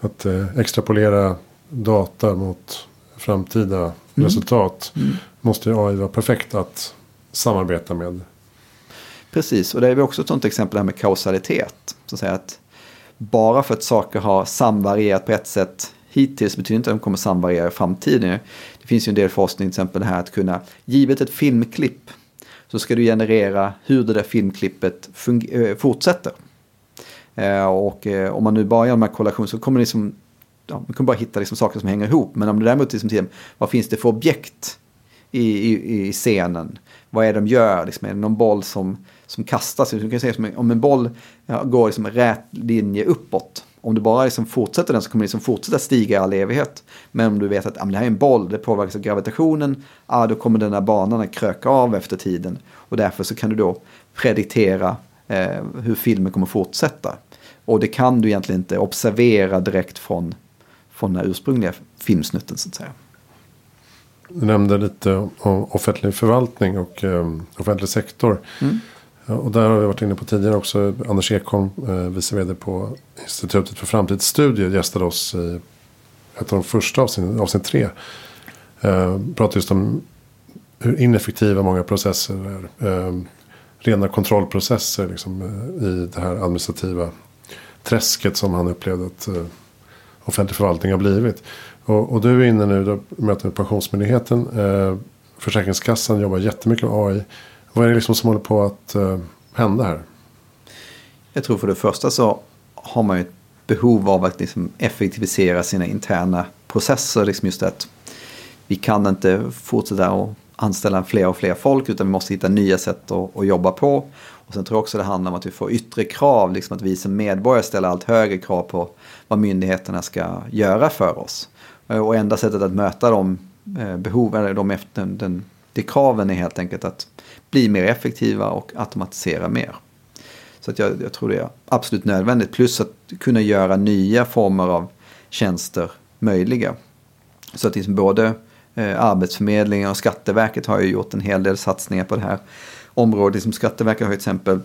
att eh, extrapolera data mot framtida mm. resultat. Mm. Måste AI vara perfekt att samarbeta med. Precis, och det är vi också ett sånt exempel här med kausalitet. Så att, säga att bara för att saker har samvarierat på ett sätt hittills betyder inte att de kommer samvariera i framtiden. Det finns ju en del forskning, till exempel det här att kunna, givet ett filmklipp, så ska du generera hur det där filmklippet eh, fortsätter. Eh, och eh, om man nu bara gör de här kollationerna så kommer det liksom, ja, man kommer bara hitta liksom saker som hänger ihop. Men om det däremot liksom vad finns det för objekt i, i, i scenen? Vad är det de gör? Liksom, är det någon boll som, som kastas? Du kan säga som, om en boll ja, går liksom rät linje uppåt. Om du bara liksom fortsätter den så kommer den liksom fortsätta stiga i all evighet. Men om du vet att ah, det här är en boll, det påverkas av gravitationen, ah, då kommer den här banan att kröka av efter tiden. Och därför så kan du då prediktera eh, hur filmen kommer fortsätta. Och det kan du egentligen inte observera direkt från, från den ursprungliga filmsnutten så att säga. Du nämnde lite om offentlig förvaltning och eh, offentlig sektor. Mm. Och där har vi varit inne på tidigare också. Anders Ekholm, eh, vice vd på Institutet för framtidsstudier, gästade oss i ett av de första avsnitten, avsnitt tre. Eh, pratade just om hur ineffektiva många processer är. Eh, rena kontrollprocesser liksom, eh, i det här administrativa träsket som han upplevde att offentlig förvaltning har blivit. Och, och, du är inne nu, och möter med Pensionsmyndigheten. Eh, Försäkringskassan jobbar jättemycket med AI. Vad är det liksom som håller på att eh, hända här? Jag tror för det första så har man ju ett behov av att liksom effektivisera sina interna processer. Liksom just att vi kan inte fortsätta att anställa fler och fler folk utan vi måste hitta nya sätt att, att jobba på. Och sen tror jag också det handlar om att vi får yttre krav, liksom att vi som medborgare ställer allt högre krav på vad myndigheterna ska göra för oss. Eh, och enda sättet att möta de eh, behoven, eller de, efter, den, de kraven är helt enkelt att bli mer effektiva och automatisera mer. Så att jag, jag tror det är absolut nödvändigt. Plus att kunna göra nya former av tjänster möjliga. Så att liksom både eh, Arbetsförmedlingen och Skatteverket har ju gjort en hel del satsningar på det här området. Liksom Skatteverket har till exempel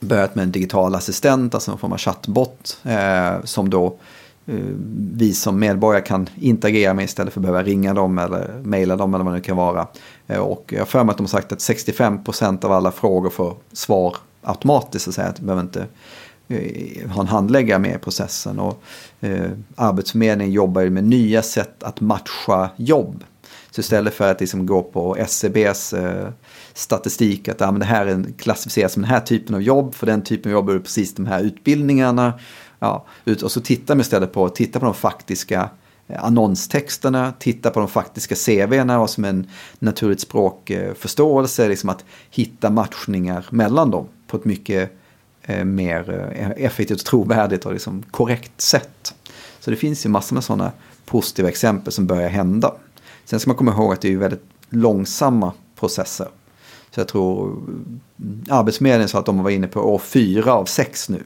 börjat med en digital assistent, alltså en form av chattbot. Eh, som då eh, Eh, vi som medborgare kan interagera med istället för att behöva ringa dem eller mejla dem eller vad det nu kan vara. Eh, och jag har för mig att de har sagt att 65% av alla frågor får svar automatiskt. Så att, säga. att du behöver inte eh, ha en handläggare med i processen. Och, eh, Arbetsförmedlingen jobbar med nya sätt att matcha jobb. Så istället för att liksom gå på SCBs eh, statistik att ja, men det här är klassificeras som den här typen av jobb, för den typen av jobb är precis de här utbildningarna. Ja, och så tittar man istället på, titta på de faktiska eh, annonstexterna, titta på de faktiska CVna och som en naturligt språkförståelse, liksom att hitta matchningar mellan dem på ett mycket eh, mer eh, effektivt, trovärdigt och liksom korrekt sätt. Så det finns ju massor med sådana positiva exempel som börjar hända. Sen ska man komma ihåg att det är väldigt långsamma processer. Så jag tror mm, Arbetsförmedlingen sa att de var inne på år fyra av sex nu.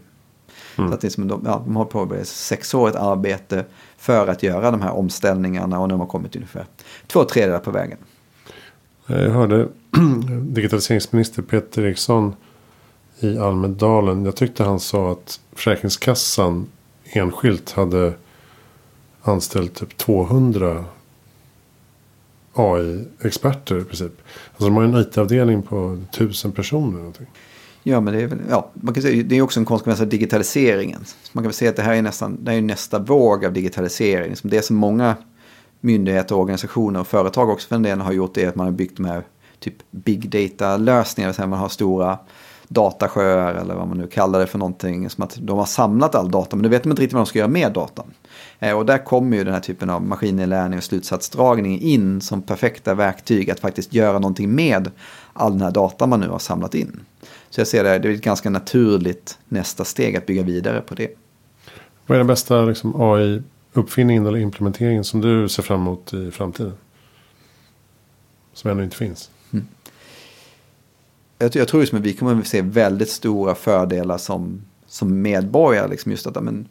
Mm. Så att liksom de, ja, de har påbörjat sexårigt arbete för att göra de här omställningarna och nu har kommit ungefär två tredjedelar på vägen. Jag hörde digitaliseringsminister Peter Eriksson i Almedalen. Jag tyckte han sa att Försäkringskassan enskilt hade anställt typ 200 AI-experter i princip. Alltså de har en IT-avdelning på tusen personer. Någonting. Ja, men det är, väl, ja, man kan säga, det är också en konsekvens av digitaliseringen. Man kan väl säga att det här är, nästan, det här är nästa våg av digitalisering. Liksom det som många myndigheter, organisationer och företag också för en del har gjort är att man har byggt de här typ big data-lösningar. Man har stora datasjöar eller vad man nu kallar det för någonting. Som att de har samlat all data men nu vet de inte riktigt vad de ska göra med datan. Eh, och där kommer ju den här typen av maskininlärning och slutsatsdragning in som perfekta verktyg att faktiskt göra någonting med all den här data man nu har samlat in. Så jag ser det, det är ett ganska naturligt nästa steg att bygga vidare på det. Vad är den bästa liksom, AI-uppfinningen eller implementeringen som du ser fram emot i framtiden? Som ännu inte finns. Mm. Jag, jag tror just att vi kommer att se väldigt stora fördelar som, som medborgare. Liksom just att, men,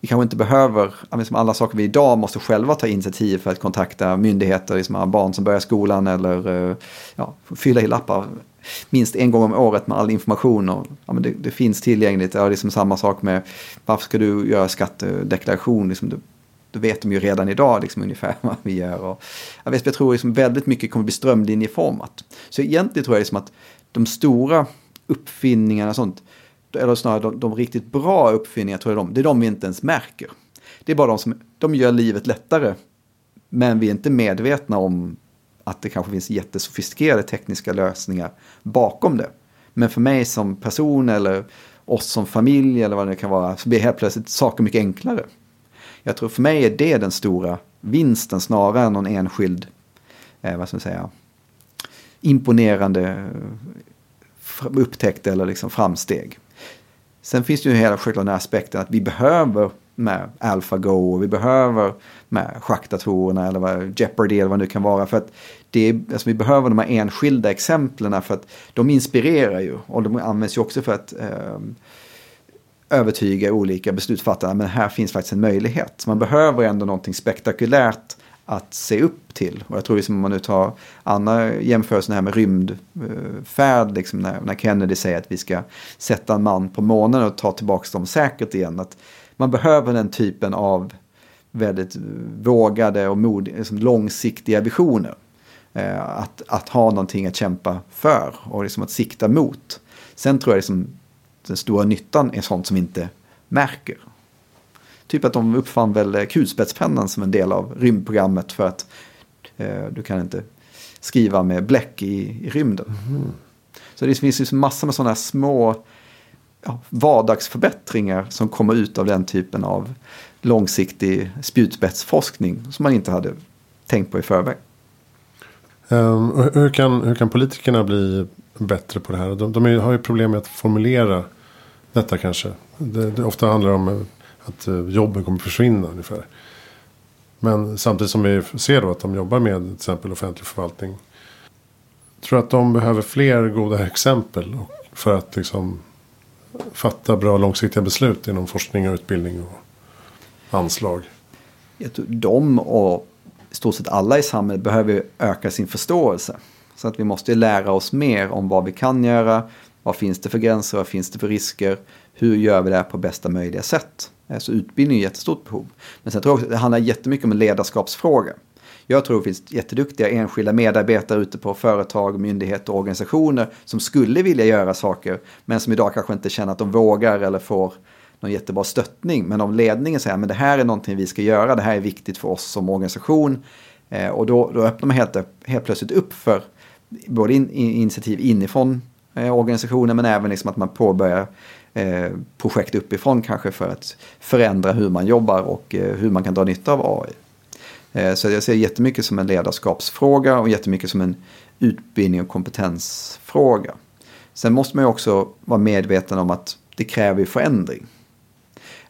vi kanske inte behöver, liksom alla saker vi idag måste själva ta initiativ för att kontakta myndigheter, liksom barn som börjar skolan eller eh, ja, fylla i lappar minst en gång om året med all information. Och, ja, men det, det finns tillgängligt. Ja, det är som samma sak med varför ska du göra skattedeklaration? Liksom, du, då vet de ju redan idag liksom, ungefär vad vi gör. Och, jag, vet, jag tror liksom väldigt mycket kommer bli strömlinjeformat. Så egentligen tror jag liksom att de stora uppfinningarna och sånt, eller snarare de, de riktigt bra uppfinningarna, tror jag de, det är de vi inte ens märker. Det är bara de som de gör livet lättare. Men vi är inte medvetna om att det kanske finns jättesofistikerade tekniska lösningar bakom det. Men för mig som person eller oss som familj eller vad det kan vara så blir helt plötsligt saker mycket enklare. Jag tror för mig är det den stora vinsten snarare än någon enskild, eh, vad ska man säga, imponerande eh, upptäckt eller liksom framsteg. Sen finns det ju hela självklart den aspekten att vi behöver med AlphaGo och vi behöver med schackdatorerna eller vad, Jeopardy eller vad det nu kan vara. För att det är, alltså vi behöver de här enskilda exemplen för att de inspirerar ju och de används ju också för att eh, övertyga olika beslutsfattare. Men här finns faktiskt en möjlighet. Man behöver ändå någonting spektakulärt att se upp till. Och jag tror liksom om man nu tar andra jämförelser här med rymdfärd, liksom när, när Kennedy säger att vi ska sätta en man på månen och ta tillbaka dem säkert igen. Att man behöver den typen av väldigt vågade och mod, liksom långsiktiga visioner. Eh, att, att ha någonting att kämpa för och liksom att sikta mot. Sen tror jag liksom den stora nyttan är sånt som inte märker. Typ att de uppfann väl kulspetspennan som en del av rymdprogrammet för att eh, du kan inte skriva med bläck i, i rymden. Mm. Så det finns liksom massor med sådana små ja, vardagsförbättringar som kommer ut av den typen av långsiktig spjutspetsforskning som man inte hade tänkt på i förväg. Um, hur, kan, hur kan politikerna bli bättre på det här? De, de har ju problem med att formulera detta kanske. Det, det ofta handlar om eh, att eh, jobben kommer försvinna ungefär. Men samtidigt som vi ser då att de jobbar med till exempel offentlig förvaltning. Tror att de behöver fler goda exempel för att liksom fatta bra långsiktiga beslut inom forskning och utbildning och anslag. De och i stort sett alla i samhället behöver öka sin förståelse. Så att vi måste lära oss mer om vad vi kan göra, vad finns det för gränser, vad finns det för risker, hur gör vi det här på bästa möjliga sätt. Så utbildning är ett jättestort behov. Men sen tror jag också att det handlar jättemycket om en ledarskapsfråga. Jag tror det finns jätteduktiga enskilda medarbetare ute på företag, myndigheter och organisationer som skulle vilja göra saker men som idag kanske inte känner att de vågar eller får någon jättebra stöttning. Men om ledningen säger att det här är någonting vi ska göra, det här är viktigt för oss som organisation. Eh, och då, då öppnar man helt, helt plötsligt upp för både in, initiativ inifrån eh, organisationen men även liksom att man påbörjar eh, projekt uppifrån kanske för att förändra hur man jobbar och eh, hur man kan dra nytta av AI. Eh, så jag ser jättemycket som en ledarskapsfråga och jättemycket som en utbildning och kompetensfråga. Sen måste man ju också vara medveten om att det kräver förändring.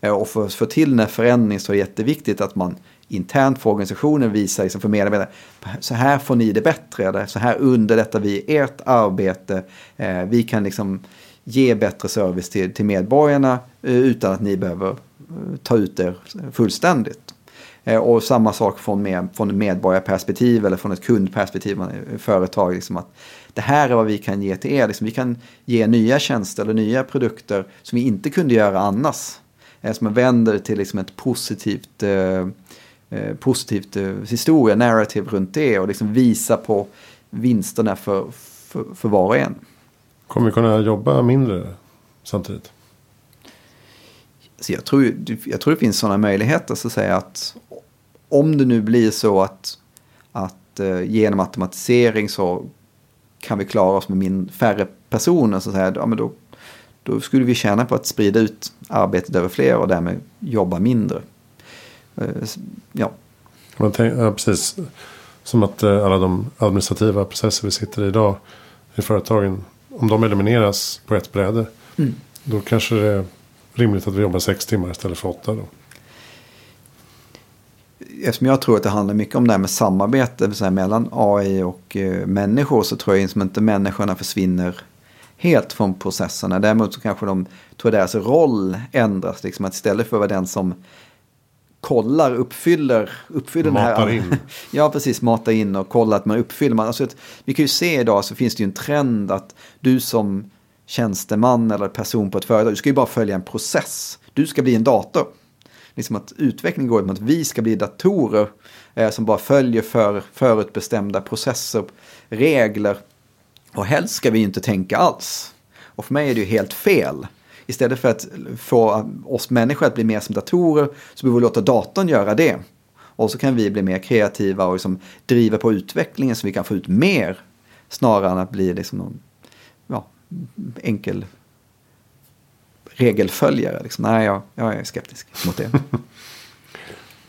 Eh, och för att få till den här förändringen så är det jätteviktigt att man internt för organisationen visar liksom för medarbetare, så här får ni det bättre, eller så här underlättar vi ert arbete. Eh, vi kan liksom ge bättre service till, till medborgarna eh, utan att ni behöver ta ut er fullständigt. Och samma sak från, med, från ett medborgarperspektiv eller från ett kundperspektiv, företag. Liksom att det här är vad vi kan ge till er. Liksom, vi kan ge nya tjänster eller nya produkter som vi inte kunde göra annars. Eh, som vänder till liksom ett positivt, eh, eh, positivt eh, historia, narrativ runt det och liksom visa på vinsterna för, för, för var och en. Kommer vi kunna jobba mindre samtidigt? Så jag, tror, jag tror det finns sådana möjligheter så att säga att om det nu blir så att, att eh, genom automatisering så kan vi klara oss med min, färre personer så att säga, ja, men då, då skulle vi tjäna på att sprida ut arbetet över fler och därmed jobba mindre. Eh, ja. Ja, precis. Som att eh, alla de administrativa processer vi sitter i idag i företagen, om de elimineras på ett bräde, mm. då kanske det är rimligt att vi jobbar sex timmar istället för åtta. Då. Eftersom jag tror att det handlar mycket om det här med samarbete här, mellan AI och eh, människor så tror jag liksom inte människorna försvinner helt från processerna. Däremot så kanske de tror deras roll ändras. Liksom att istället för att vara den som kollar, uppfyller, uppfyller matar den här. in. ja, precis, mata in och kolla att man uppfyller. Man, alltså, vi kan ju se idag så finns det ju en trend att du som tjänsteman eller person på ett företag, du ska ju bara följa en process. Du ska bli en dator. Liksom att utvecklingen går mot att vi ska bli datorer eh, som bara följer för, förutbestämda processer, regler. Och helst ska vi inte tänka alls. Och för mig är det ju helt fel. Istället för att få oss människor att bli mer som datorer så behöver vi låta datorn göra det. Och så kan vi bli mer kreativa och liksom driva på utvecklingen så vi kan få ut mer. Snarare än att bli liksom någon ja, enkel regelföljare. Liksom. Nej, jag, jag är skeptisk mot det.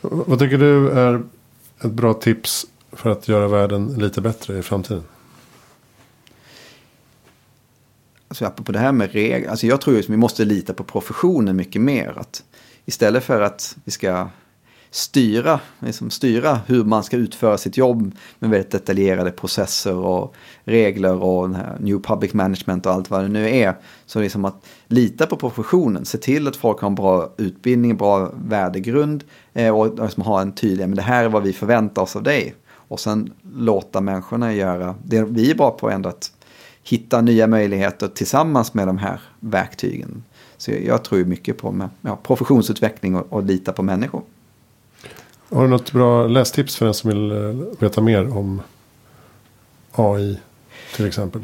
Vad tycker du är ett bra tips för att göra världen lite bättre i framtiden? Alltså apropå det här med regler. Alltså jag tror att vi måste lita på professionen mycket mer. Att istället för att vi ska styra, liksom styra hur man ska utföra sitt jobb med väldigt detaljerade processer och regler och den här New Public Management och allt vad det nu är. Så liksom att lita på professionen, se till att folk har en bra utbildning, bra värdegrund eh, och liksom ha en tydlig, men det här är vad vi förväntar oss av dig. Och sen låta människorna göra det vi är bra på ändå att hitta nya möjligheter tillsammans med de här verktygen. Så jag tror mycket på med, ja, professionsutveckling och, och lita på människor. Har du något bra lästips för den som vill eh, veta mer om AI till exempel?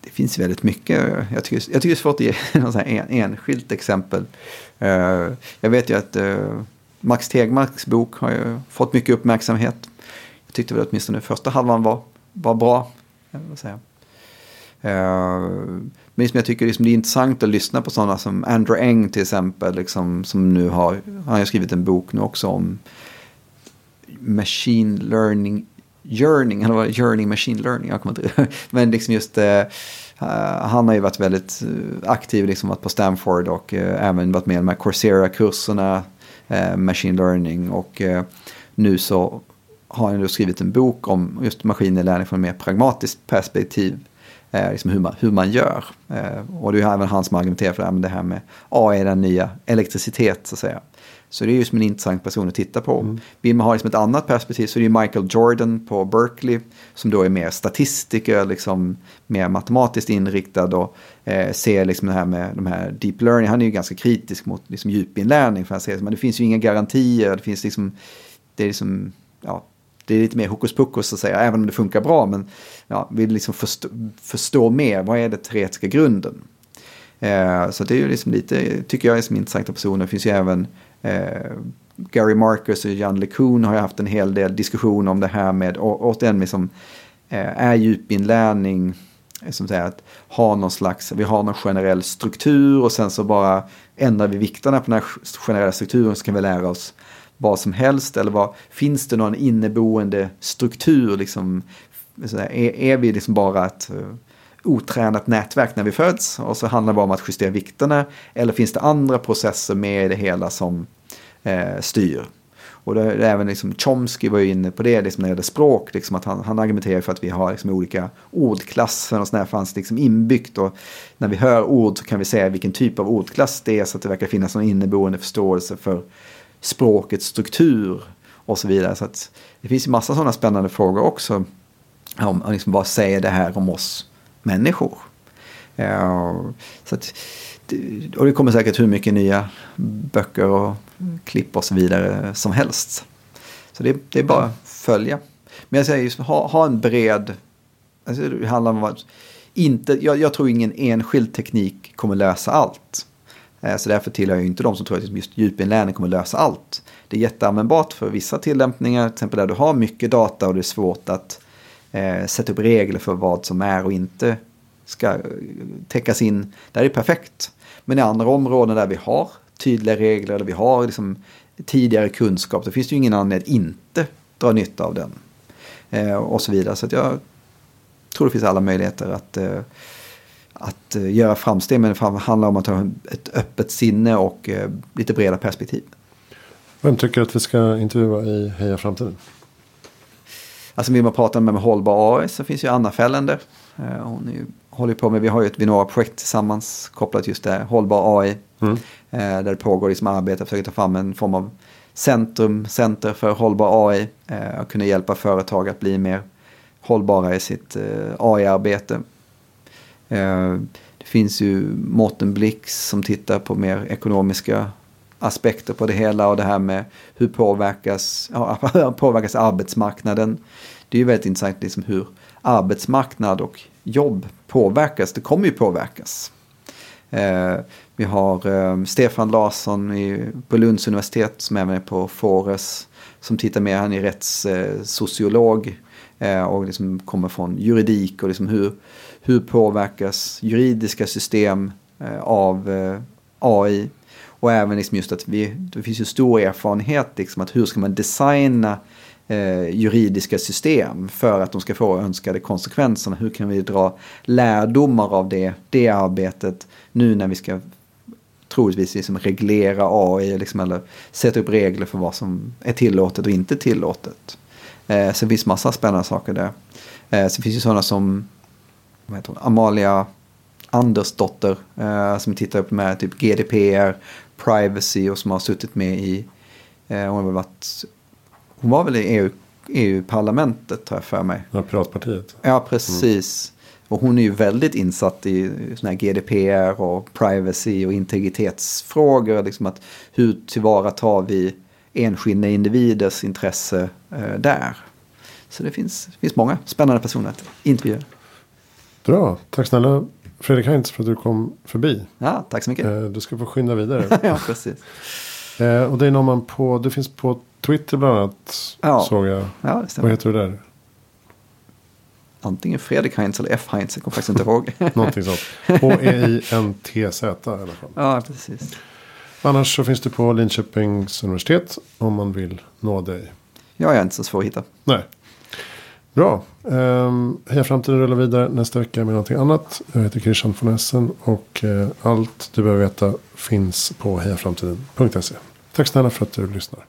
Det finns väldigt mycket. Jag tycker, jag tycker det är svårt att ge något en, enskilt exempel. Uh, jag vet ju att uh, Max Tegmarks bok har ju fått mycket uppmärksamhet. Jag tyckte väl åtminstone första halvan var, var bra. Säga. Eh, men som jag tycker liksom det är intressant att lyssna på sådana som Andrew Eng till exempel. Liksom, som nu har, han har skrivit en bok nu också om machine learning yearning, eller vad yearning machine learning, jag kommer inte Men liksom just, uh, han har ju varit väldigt aktiv, liksom varit på Stanford och uh, även varit med i de här Coursera-kurserna, machine learning. Och nu så har han då skrivit en bok om just maskininlärning från ett mer pragmatiskt perspektiv liksom hur, man, hur man gör. och det är även han som argumenterar för det här med, det här med AI, den nya elektricitet så att säga. Så det är ju som en intressant person att titta på. Mm. Vill man ha liksom ett annat perspektiv så är det ju Michael Jordan på Berkeley som då är mer statistiker, liksom mer matematiskt inriktad och eh, ser liksom det här med de här deep learning. Han är ju ganska kritisk mot liksom djupinlärning för han säger att det finns ju inga garantier. Det finns liksom, det är liksom, ja, det är lite mer hokus pokus så att säga, även om det funkar bra. Men ja, vill liksom förstå, förstå mer, vad är den teoretiska grunden? Eh, så det är ju liksom lite, tycker jag är som intressanta personer. Det finns ju även Eh, Gary Marcus och Jan LeCun har ju haft en hel del diskussion om det här med, återigen, liksom, eh, är djupinlärning eh, som säger att ha någon slags, vi har någon generell struktur och sen så bara ändrar vi vikterna på den här generella strukturen så kan vi lära oss vad som helst eller vad, finns det någon inneboende struktur liksom, är, är vi liksom bara ett eh, otränat nätverk när vi föds och så handlar det bara om att justera vikterna. Eller finns det andra processer med i det hela som eh, styr? Och det, det även liksom Chomsky var ju inne på det liksom när det gäller språk. Liksom att han, han argumenterar för att vi har liksom olika ordklasser och sådär fanns liksom inbyggt. Och när vi hör ord så kan vi säga vilken typ av ordklass det är så att det verkar finnas någon inneboende förståelse för språkets struktur och så vidare. Så att det finns ju massa sådana spännande frågor också. Om liksom, vad säger det här om oss människor? Uh, så att, och det kommer säkert hur mycket nya böcker och klipp och så vidare som helst. Så det, det är bara att följa. Men jag säger just ha, ha en bred... Alltså det handlar om att inte, jag, jag, tror ingen enskild teknik kommer lösa allt. Eh, så därför tillhör jag inte de som tror att just djupinlärning kommer lösa allt. Det är jätteanvändbart för vissa tillämpningar, till exempel där du har mycket data och det är svårt att eh, sätta upp regler för vad som är och inte ska eh, täckas in. Där är det perfekt. Men i andra områden där vi har tydliga regler, där vi har liksom tidigare kunskap, då finns det ju ingen anledning att inte dra nytta av den. Eh, och så vidare. Så jag tror det finns alla möjligheter att, eh, att eh, göra framsteg. Men det handlar om att ha ett öppet sinne och eh, lite breda perspektiv. Vem tycker att vi ska intervjua i Heja Framtiden? Alltså vill man prata med, med hållbar AI så finns ju Anna Fällender. Eh, hon är ju håller på med, vi har ju ett Vinnova-projekt tillsammans kopplat just det, hållbar AI. Mm. Där det pågår liksom arbete för att försöka ta fram en form av centrum, center för hållbar AI. Och kunna hjälpa företag att bli mer hållbara i sitt AI-arbete. Eh, det finns ju Mårten Blix som tittar på mer ekonomiska aspekter på det hela och det här med hur påverkas, ja, påverkas arbetsmarknaden. Det är ju väldigt intressant liksom hur arbetsmarknad och jobb påverkas. Det kommer ju påverkas. Eh, vi har eh, Stefan Larsson i, på Lunds universitet som även är på Fores. Som tittar mer, han är rättssociolog eh, eh, och liksom kommer från juridik och liksom hur, hur påverkas juridiska system eh, av eh, AI. Och även liksom just att vi, det finns ju stor erfarenhet liksom att hur ska man designa eh, juridiska system för att de ska få önskade konsekvenserna. Hur kan vi dra lärdomar av det, det arbetet nu när vi ska troligtvis liksom reglera AI liksom, eller sätta upp regler för vad som är tillåtet och inte tillåtet. Eh, så det finns massa spännande saker där. Eh, så det finns ju sådana som vad heter hon, Amalia Andersdotter eh, som tittar på med typ GDPR, privacy och som har suttit med i, eh, hon har varit hon var väl i EU, EU-parlamentet har jag för mig. Ja, Piratpartiet. Ja, precis. Mm. Och hon är ju väldigt insatt i såna här GDPR och privacy och integritetsfrågor. Liksom att hur tillvaratar vi enskilda individers intresse eh, där. Så det finns, finns många spännande personer att intervjua. Bra, tack snälla Fredrik Heinz för att du kom förbi. Ja, tack så mycket. Eh, du ska få skynda vidare. ja, precis. Eh, och det är någon man på, det finns på Twitter bland annat. Ja. Såg jag. Ja, Vad heter du där? Antingen Fredrik Heinz eller F Heinz. Jag kommer faktiskt inte ihåg. Någonting sånt. H-E-I-N-T-Z i alla fall. Ja, precis. Annars så finns du på Linköpings universitet om man vill nå dig. Jag är inte så svår att hitta. Nej. Bra. Um, Heja Framtiden rullar vidare nästa vecka med någonting annat. Jag heter Christian von Essen och uh, allt du behöver veta finns på hejaframtiden.se. Tack snälla för att du lyssnar.